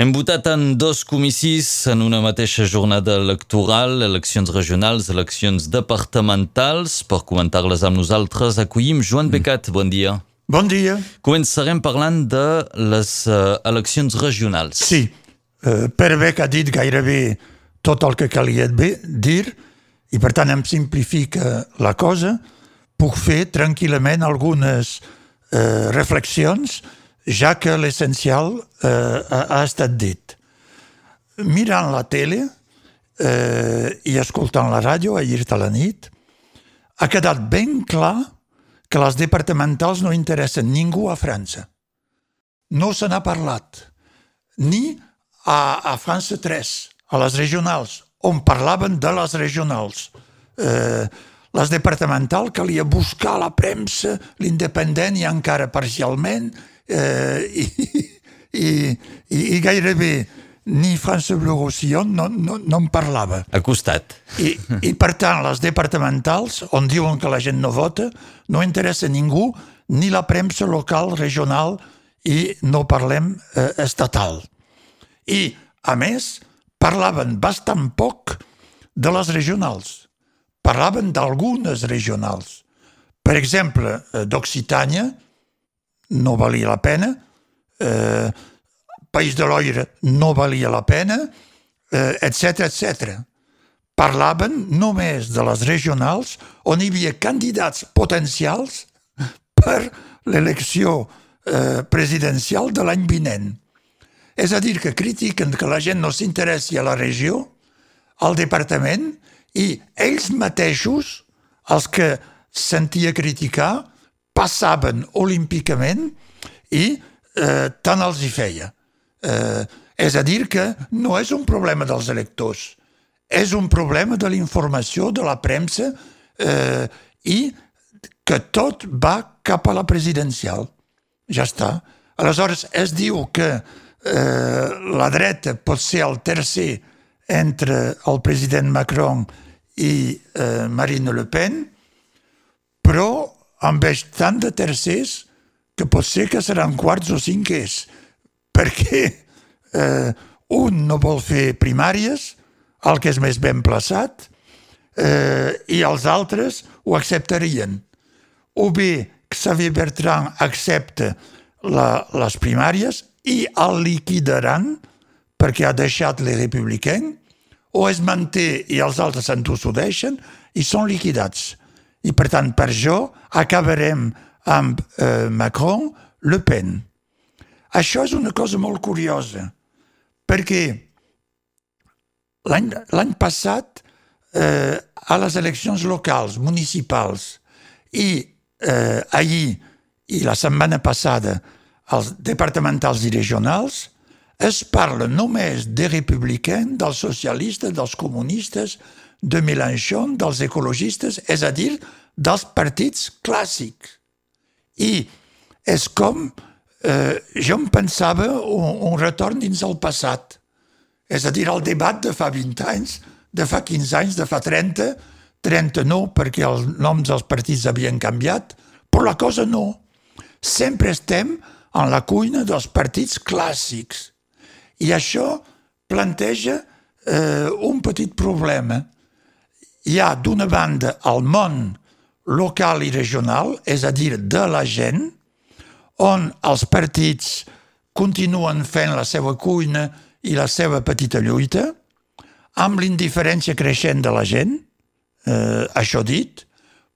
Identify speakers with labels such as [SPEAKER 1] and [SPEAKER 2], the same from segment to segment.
[SPEAKER 1] Hem votat en dos comicis en una mateixa jornada electoral, eleccions regionals, eleccions departamentals. Per comentar-les amb nosaltres acollim Joan Becat. Bon dia.
[SPEAKER 2] Bon dia.
[SPEAKER 1] Començarem parlant de les uh, eleccions regionals.
[SPEAKER 2] Sí, uh, Per Beck ha dit gairebé tot el que calia dir i per tant em simplifica la cosa. Puc fer tranquil·lament algunes uh, reflexions ja que l'essencial eh, ha, estat dit. Mirant la tele eh, i escoltant la ràdio ahir a la nit, ha quedat ben clar que les departamentals no interessen ningú a França. No se n'ha parlat. Ni a, a França 3, a les regionals, on parlaven de les regionals. Eh, les departamentals calia buscar la premsa, l'independent i encara parcialment, eh, i, i, i, i gairebé ni France Bleu Roussillon no, no, no en parlava.
[SPEAKER 1] A costat.
[SPEAKER 2] I, I per tant, les departamentals, on diuen que la gent no vota, no interessa a ningú, ni la premsa local, regional i no parlem eh, estatal. I, a més, parlaven bastant poc de les regionals. Parlaven d'algunes regionals. Per exemple, eh, d'Occitània, no valia la pena, eh, País de l'Oire no valia la pena, eh, etc etc. Parlaven només de les regionals on hi havia candidats potencials per l'elecció eh, presidencial de l'any vinent. És a dir, que critiquen que la gent no s'interessi a la regió, al departament, i ells mateixos, els que sentia criticar, passaven olímpicament i eh, tant els hi feia. Eh, és a dir que no és un problema dels electors, és un problema de l'informació, de la premsa eh, i que tot va cap a la presidencial. Ja està. Aleshores, es diu que eh, la dreta pot ser el tercer entre el president Macron i eh, Marine Le Pen, però amb tant de tercers que pot ser que seran quarts o cinquers, perquè eh, un no vol fer primàries, el que és més ben plaçat, eh, i els altres ho acceptarien. O bé Xavier Bertrand accepta la, les primàries i el liquidaran perquè ha deixat les republicans, o es manté i els altres s'entossudeixen i són liquidats. I per tant, per això acabarem amb eh, Macron, Le Pen. Això és una cosa molt curiosa, perquè l'any passat, eh, a les eleccions locals, municipals, i eh, ahir i la setmana passada als departamentals i regionals, es parla només de republicans, dels socialistes, dels comunistes, de Mélenchon, dels ecologistes, és a dir, dels partits clàssics. I és com eh, jo em pensava un, un retorn dins el passat. És a dir, el debat de fa 20 anys, de fa 15 anys, de fa 30, 30 no, perquè els noms dels partits havien canviat, però la cosa no. Sempre estem en la cuina dels partits clàssics. I això planteja eh, un petit problema hi ha d'una banda el món local i regional, és a dir, de la gent, on els partits continuen fent la seva cuina i la seva petita lluita, amb l'indiferència creixent de la gent, eh, això dit,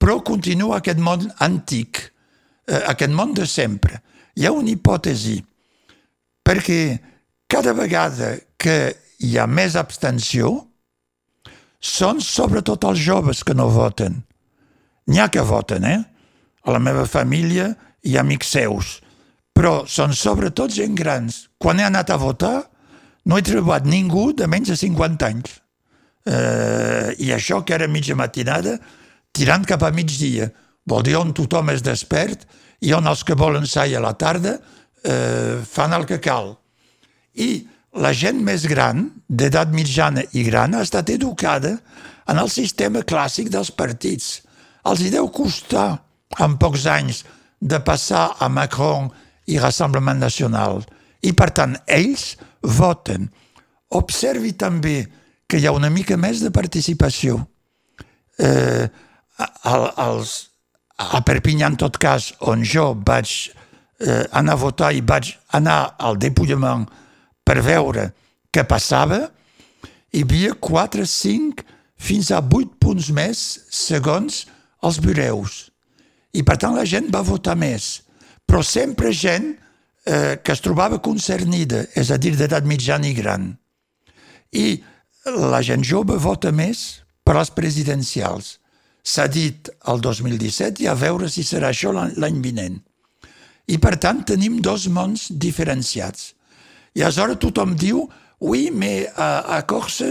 [SPEAKER 2] però continua aquest món antic, eh, aquest món de sempre. Hi ha una hipòtesi, perquè cada vegada que hi ha més abstenció, són sobretot els joves que no voten. N'hi ha que voten, eh? A la meva família ha amics seus, però són sobretot gent grans. Quan he anat a votar no he trobat ningú de menys de 50 anys. Eh, I això que era mitja matinada, tirant cap a migdia. Vol dir on tothom és despert i on els que volen sair a la tarda eh, fan el que cal. I la gent més gran, d'edat mitjana i gran, ha estat educada en el sistema clàssic dels partits. Els hi deu costar, en pocs anys, de passar a Macron i Rassemblement Nacional. I, per tant, ells voten. Observi també que hi ha una mica més de participació. Eh, als, a Perpinyà, en tot cas, on jo vaig eh, anar a votar i vaig anar al depullament per veure què passava, hi havia 4, 5, fins a 8 punts més segons els bureus. I per tant la gent va votar més. Però sempre gent eh, que es trobava concernida, és a dir, d'edat mitjana i gran. I la gent jove vota més per les presidencials. S'ha dit el 2017 i a veure si serà això l'any vinent. I per tant tenim dos mons diferenciats. I aleshores tothom diu oui, mais à, à Corse,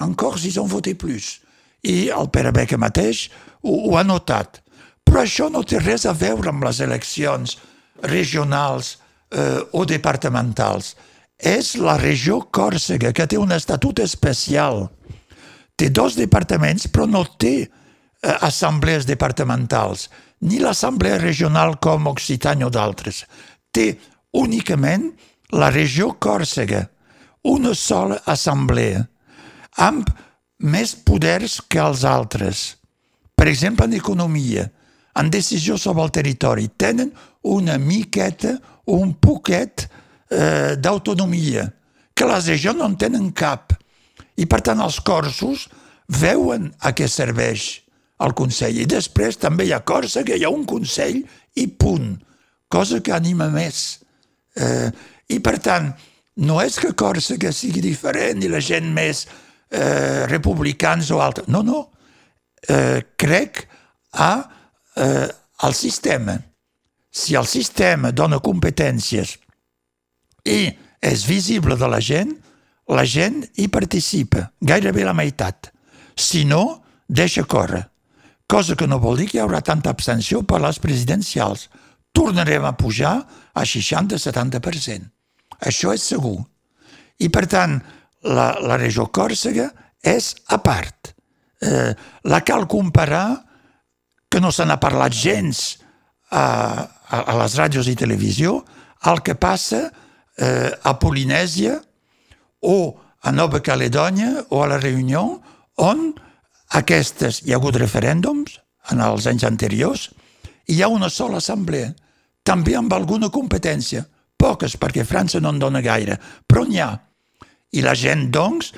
[SPEAKER 2] en Corse, ils ont voté plus. I el Pere Beca mateix ho, ho ha notat. Però això no té res a veure amb les eleccions regionals eh, o departamentals. És la regió Còrsega, que té un estatut especial. Té dos departaments, però no té eh, assemblees departamentals, ni l'assemblea regional com Occitània o d'altres. Té únicament la regió Còrsega, una sola assemblea, amb més poders que els altres. Per exemple, en economia, en decisió sobre el territori, tenen una miqueta un poquet eh, d'autonomia, que les regions no en tenen cap. I, per tant, els corsos veuen a què serveix el Consell. I després també hi ha Corsa, que hi ha un Consell i punt. Cosa que anima més. Eh, I, per tant, no és que Còrsega sigui diferent i la gent més eh, republicans o altres. No, no. Eh, crec a eh, al sistema. Si el sistema dona competències i és visible de la gent, la gent hi participa, gairebé la meitat. Si no, deixa córrer. Cosa que no vol dir que hi haurà tanta abstenció per les presidencials. Tornarem a pujar a 60-70%. Això és segur. I, per tant, la, la regió Còrsega és a part. Eh, la cal comparar, que no se n'ha parlat gens a, a, a les ràdios i televisió, al que passa eh, a Polinèsia o a Nova Caledònia o a la Reunió, on aquestes hi ha hagut referèndums en els anys anteriors, i hi ha una sola assemblea, també amb alguna competència, poques, perquè França no en dona gaire, però n'hi ha. I la gent, doncs,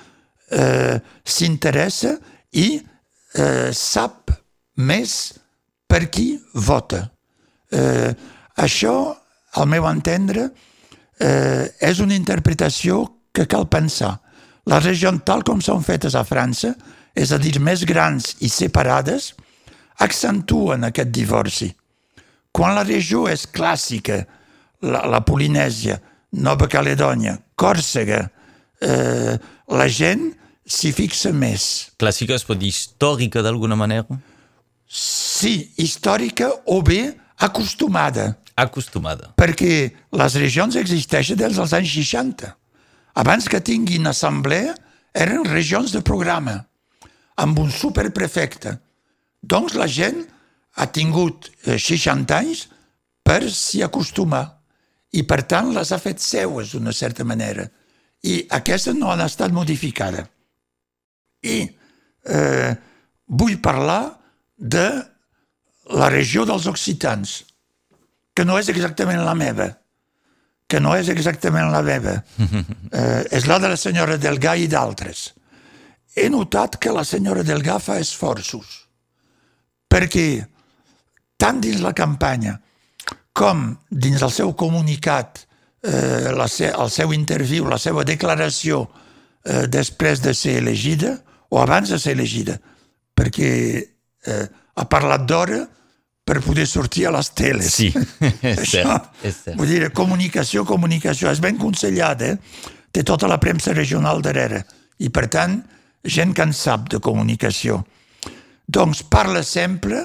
[SPEAKER 2] eh, s'interessa i eh, sap més per qui vota. Eh, això, al meu entendre, eh, és una interpretació que cal pensar. Les regions, tal com són fetes a França, és a dir, més grans i separades, accentuen aquest divorci. Quan la regió és clàssica, la, la Polinèsia, Nova Caledònia, Còrsega, eh, la gent s'hi fixa més.
[SPEAKER 1] Clàssica es pot dir històrica d'alguna manera?
[SPEAKER 2] Sí, històrica o bé acostumada.
[SPEAKER 1] Acostumada.
[SPEAKER 2] Perquè les regions existeixen des dels anys 60. Abans que tinguin assemblea, eren regions de programa, amb un superprefecte. Doncs la gent ha tingut 60 eh, anys per s'hi acostumar i per tant les ha fet seues d'una certa manera i aquestes no han estat modificades. I eh, vull parlar de la regió dels occitans, que no és exactament la meva, que no és exactament la meva, eh, és la de la senyora Delgà i d'altres. He notat que la senyora Delgà fa esforços, perquè tant dins la campanya com dins el seu comunicat eh, la se, el seu interviu, la seva declaració eh, després de ser elegida o abans de ser elegida, perquè eh, ha parlat d'hora per poder sortir a les teles.
[SPEAKER 1] Sí, és
[SPEAKER 2] Això,
[SPEAKER 1] cert, és cert.
[SPEAKER 2] Vull dir, comunicació, comunicació. És ben consellat, eh? Té tota la premsa regional darrere. I, per tant, gent que en sap de comunicació. Doncs parla sempre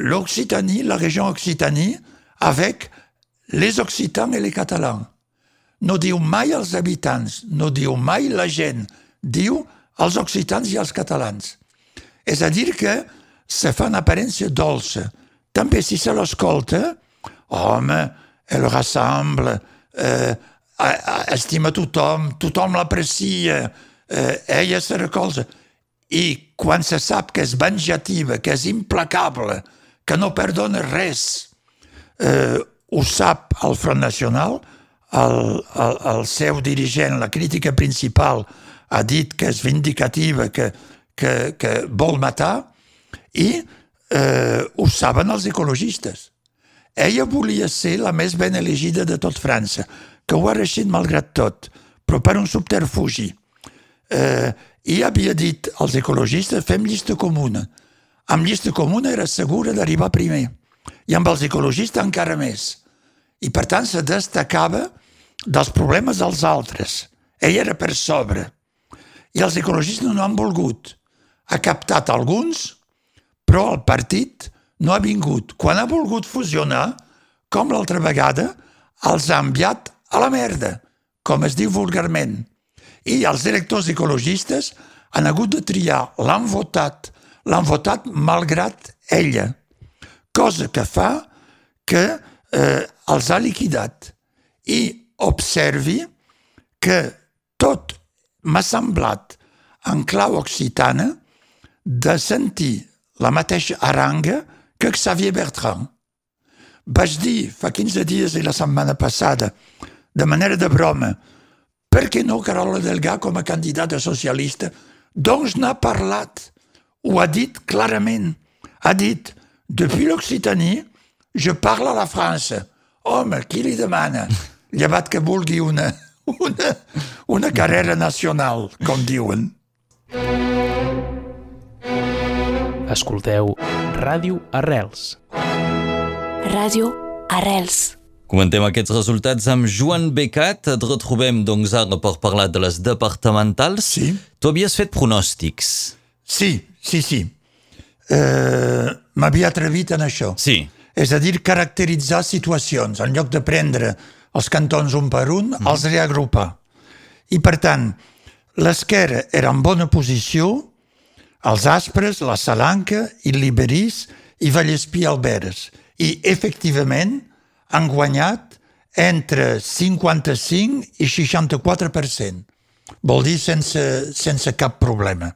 [SPEAKER 2] l'Occitanie, la regió Occitanie, avec les Occitans i les Catalans. No diu mai els habitants, no diu mai la gent, diu els occitans i els catalans. És a dir que se fa una aparència dolça. També si se l'escolta, home, el rassemble, eh, estima tothom, tothom l'aprecia, eh, ella se recolza. I quan se sap que és venjativa, que és implacable, que no perdona res, eh, ho sap el Front Nacional, el, el, el seu dirigent, la crítica principal, ha dit que és vindicativa, que, que, que vol matar, i eh, ho saben els ecologistes. Ella volia ser la més ben elegida de tot França, que ho ha reixit malgrat tot, però per un subterfugi. Eh, I havia dit als ecologistes, fem llista comuna. Amb llista comuna era segura d'arribar primer, i amb els ecologistes encara més. I per tant se destacava dels problemes dels altres. Ell era per sobre. I els ecologistes no han volgut. Ha captat alguns, però el partit no ha vingut. Quan ha volgut fusionar, com l'altra vegada, els ha enviat a la merda, com es diu vulgarment. I els directors ecologistes han hagut de triar, l'han votat, l'han votat malgrat ella, cosa que fa que eh, els ha liquidat. I observi que tot m'ha semblat en clau occitana de sentir la mateixa aranga que Xavier Bertrand. Vaig dir fa 15 dies i la setmana passada, de manera de broma, per què no Carola Delgà com a candidata socialista? Doncs n'ha parlat, ho ha dit clarament. Ha dit, depuis l'Occitanie, je parle a la França. Home, qui li demana? Llevat que vulgui una, una, una carrera nacional, com diuen.
[SPEAKER 3] Escolteu Ràdio Arrels.
[SPEAKER 4] Ràdio Arrels.
[SPEAKER 1] Comentem aquests resultats amb Joan Becat. Et retrobem doncs ara per parlar de les departamentals.
[SPEAKER 2] Sí.
[SPEAKER 1] Tu havies fet pronòstics.
[SPEAKER 2] Sí, sí, sí. Uh, M'havia atrevit en això.
[SPEAKER 1] Sí.
[SPEAKER 2] És a dir, caracteritzar situacions. En lloc de prendre els cantons un per un, mm. els reagrupar. I, per tant, l'esquerra era en bona posició els Aspres, la Salanca, i Liberís i Vallespí Alberes. I, efectivament, han guanyat entre 55 i 64%. Vol dir sense, sense cap problema.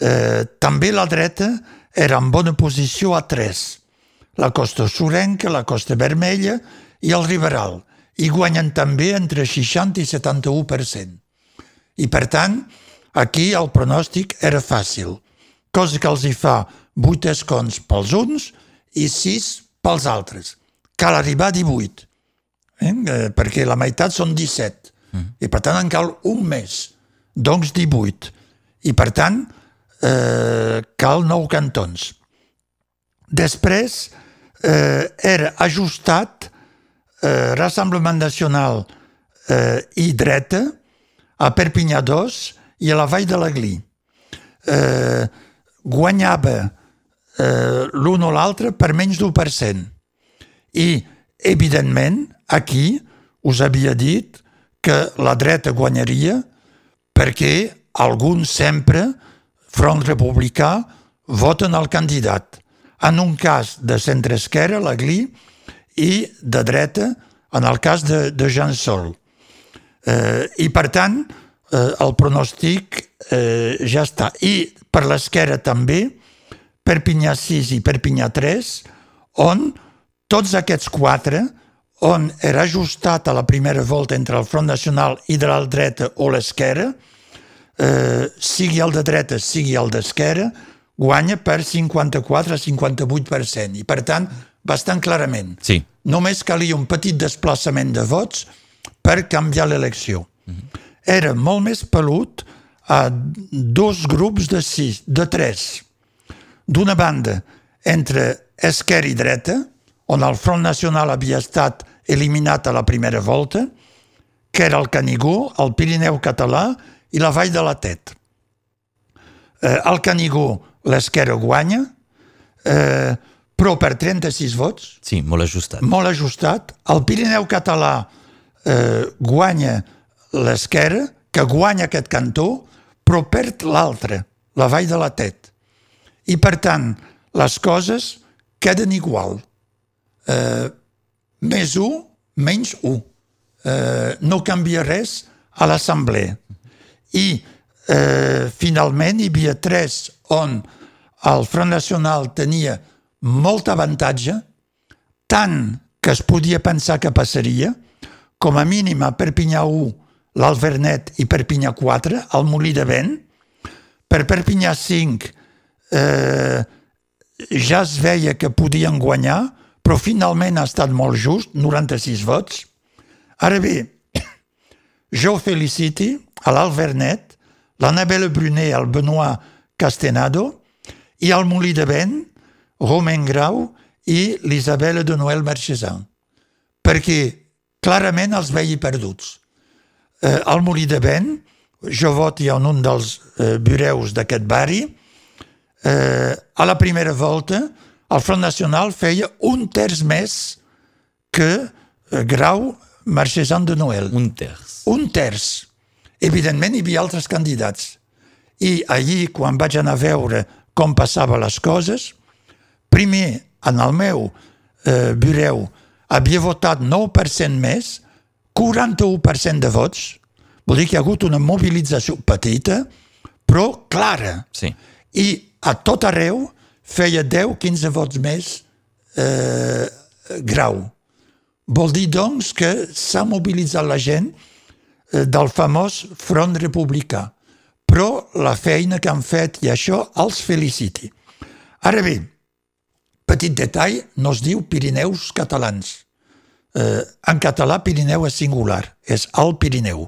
[SPEAKER 2] Eh, també la dreta era en bona posició a 3. La costa sorrenca, la costa vermella i el Riberal. I guanyen també entre 60 i 71%. I, per tant, Aquí el pronòstic era fàcil, cosa que els hi fa 8 escons pels uns i 6 pels altres. Cal arribar a 18, eh? eh? perquè la meitat són 17, mm. i per tant en cal un mes, doncs 18. I per tant eh, cal 9 cantons. Després eh, era ajustat eh, Rassemblement Nacional eh, i dreta a Perpinyà 2 i a la Vall de l'Aglí. Eh, guanyava eh, l'un o l'altre per menys d'1%. I, evidentment, aquí us havia dit que la dreta guanyaria perquè alguns sempre, Front Republicà, voten el candidat. En un cas de centre-esquerra, l'Aglí, i de dreta, en el cas de, de Jean Sol. Eh, I, per tant, eh, el pronòstic eh, ja està. I per l'esquerra també, Perpinyà 6 i Perpinyà 3, on tots aquests quatre, on era ajustat a la primera volta entre el Front Nacional i de la dreta o l'esquerra, eh, sigui el de dreta, sigui el d'esquerra, guanya per 54 a 58%. I, per tant, bastant clarament.
[SPEAKER 1] Sí.
[SPEAKER 2] Només calia un petit desplaçament de vots per canviar l'elecció. Mm -hmm era molt més pelut a dos grups de sis, de tres. D'una banda, entre esquerra i dreta, on el Front Nacional havia estat eliminat a la primera volta, que era el Canigó, el Pirineu català i la Vall de la Tet. Eh, el Canigó, l'esquerra guanya, eh, però per 36 vots.
[SPEAKER 1] Sí, molt ajustat.
[SPEAKER 2] Molt ajustat. El Pirineu català eh, guanya l'esquerra, que guanya aquest cantó, però perd l'altre, la vall de la Tet. I, per tant, les coses queden igual. Eh, més un, menys un. eh, no canvia res a l'Assemblea. I eh, finalment hi havia tres on el Front Nacional tenia molt avantatge, tant que es podia pensar que passaria, com a mínim a Perpinyà 1, l'Alvernet i Perpinyà 4, al Molí de Vent. Per Perpinyà 5 eh, ja es veia que podien guanyar, però finalment ha estat molt just, 96 vots. Ara bé, jo feliciti a l'Alvernet, l'Annabelle Brunet, el Benoît Castenado i al Molí de Vent, Romain Grau i l'Isabel de Noël Marchesan, perquè clarament els veia perduts. Eh, al Molí de Vent, jo voto en un dels eh, bureus d'aquest barri, eh, a la primera volta el Front Nacional feia un terç més que eh, Grau Marchesan de Noël.
[SPEAKER 1] Un terç.
[SPEAKER 2] Un terç. Evidentment, hi havia altres candidats. I allí, quan vaig anar a veure com passava les coses, primer, en el meu eh, bureu, havia votat 9% més, 41% de vots, vol dir que hi ha hagut una mobilització petita, però clara.
[SPEAKER 1] Sí.
[SPEAKER 2] I a tot arreu feia 10-15 vots més eh, grau. Vol dir, doncs, que s'ha mobilitzat la gent del famós Front Republicà. Però la feina que han fet i això els feliciti. Ara bé, petit detall, no es diu Pirineus catalans. Eh, en català, Pirineu és singular, és el Pirineu.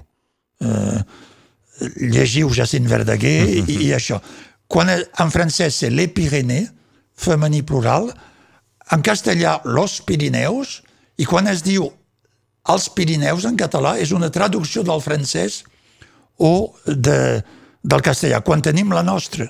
[SPEAKER 2] Eh, llegiu Jacint Verdaguer i, i això. Quan en francès c'est les Pyrénées, femení plural, en castellà los Pirineus, i quan es diu els Pirineus en català és una traducció del francès o de, del castellà, quan tenim la nostra.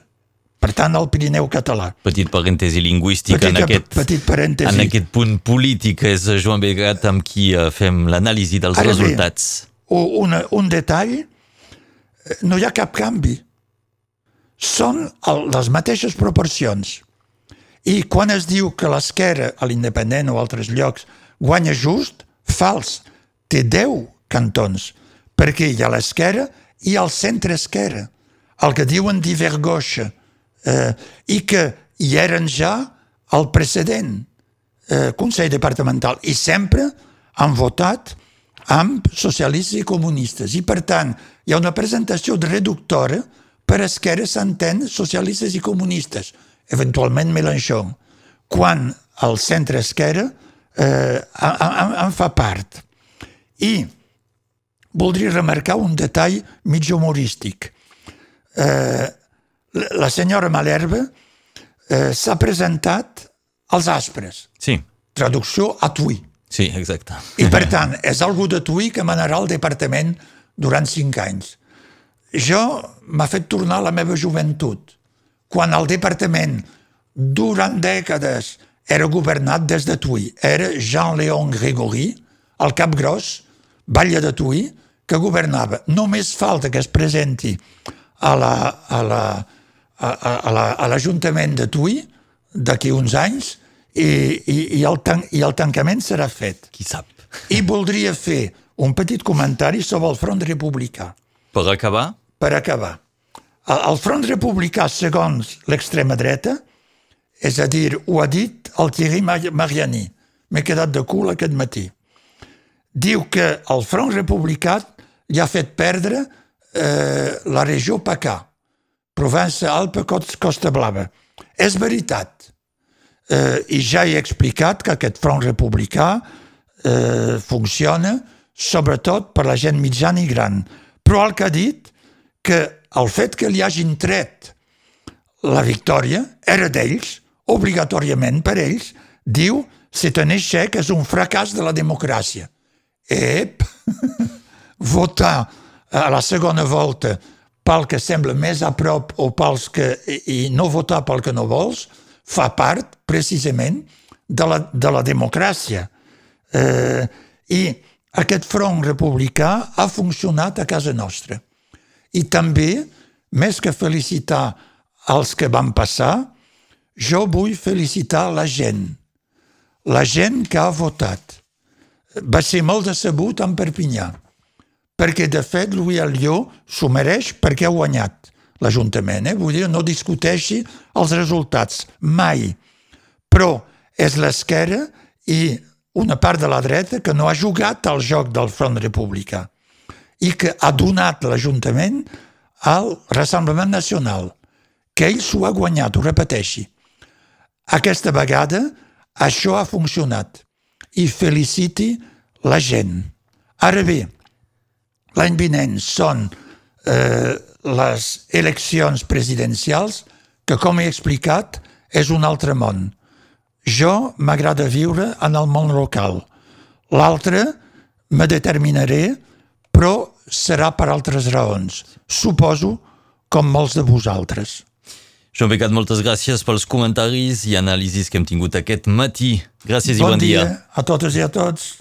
[SPEAKER 2] Per tant, el Pirineu català.
[SPEAKER 1] Petit parèntesi lingüístic
[SPEAKER 2] Petit,
[SPEAKER 1] en aquest,
[SPEAKER 2] petit parèntesi.
[SPEAKER 1] en aquest punt polític. És Joan Begat amb qui eh, fem l'anàlisi dels
[SPEAKER 2] Ara bé,
[SPEAKER 1] resultats.
[SPEAKER 2] O una, un detall, eh, no hi ha cap canvi. Són el, les mateixes proporcions. I quan es diu que l'esquerra, a l'independent o altres llocs, guanya just, fals. Té 10 cantons, perquè hi ha l'esquerra i el centre-esquerra, el que diuen divergoixa, eh, i que hi eren ja el precedent eh, Consell Departamental, i sempre han votat amb socialistes i comunistes. I, per tant, hi ha una presentació reductora per esquerra s'entén socialistes i comunistes, eventualment Mélenchon, quan el centre-esquerra eh, en, en fa part. I voldria remarcar un detall mig humorístic. Eh, la senyora Malherbe eh, s'ha presentat als aspres,
[SPEAKER 1] Sí,
[SPEAKER 2] traducció a Tui.
[SPEAKER 1] sí, exacte.
[SPEAKER 2] I per tant, és algú de Tui que manarà el departament durant cinc anys. Jo m'ha fet tornar a la meva joventut, quan el departament durant dècades era governat des de Tui. Era Jean-Léon Grégory, el cap gros, batlle de Tui, que governava. Només falta que es presenti a la, a la, a, a, a la, l'Ajuntament de Tui d'aquí uns anys i, i, i, el tan, i el tancament serà fet.
[SPEAKER 1] Qui sap?
[SPEAKER 2] I voldria fer un petit comentari sobre el front republicà,
[SPEAKER 1] Per acabar,
[SPEAKER 2] per acabar. El front republicà, segons l'extrema dreta, és a dir, ho ha dit el Thierry Mar- Mariani, m'he quedat de cul aquest matí, diu que el front republicà li ha fet perdre eh, la regió PACA, Provença, Cos- Costa Blava. És veritat. Eh, I ja he explicat que aquest front republicà eh, funciona sobretot per la gent mitjana i gran. Però el que ha dit que el fet que li hagin tret la victòria era d'ells, obligatòriament per ells, diu c'est un échec, és un fracàs de la democràcia. Ep, votar a la segona volta pel que sembla més a prop o pels que, i, no votar pel que no vols, fa part, precisament, de la, de la democràcia. Eh, I aquest front republicà ha funcionat a casa nostra. I també, més que felicitar els que van passar, jo vull felicitar la gent. La gent que ha votat. va ser molt decebut en Perpinyà, perquè de fet Louis Allió s'ho mereix perquè ha guanyat l'Ajuntament. Eh? Vull dir, no discuteixi els resultats, mai. Però és l'esquerra i una part de la dreta que no ha jugat al joc del Front Republicà i que ha donat l'Ajuntament al Rassemblement Nacional, que ell s'ho ha guanyat, ho repeteixi. Aquesta vegada això ha funcionat i feliciti la gent. Ara bé, l'any vinent són eh, les eleccions presidencials que, com he explicat, és un altre món. Jo m'agrada viure en el món local. L'altre me determinaré, però serà per altres raons. Suposo com molts de vosaltres.
[SPEAKER 1] Joan moltes gràcies pels comentaris i anàlisis que hem tingut aquest matí. Gràcies
[SPEAKER 2] bon
[SPEAKER 1] i bon dia.
[SPEAKER 2] dia a totes i a tots.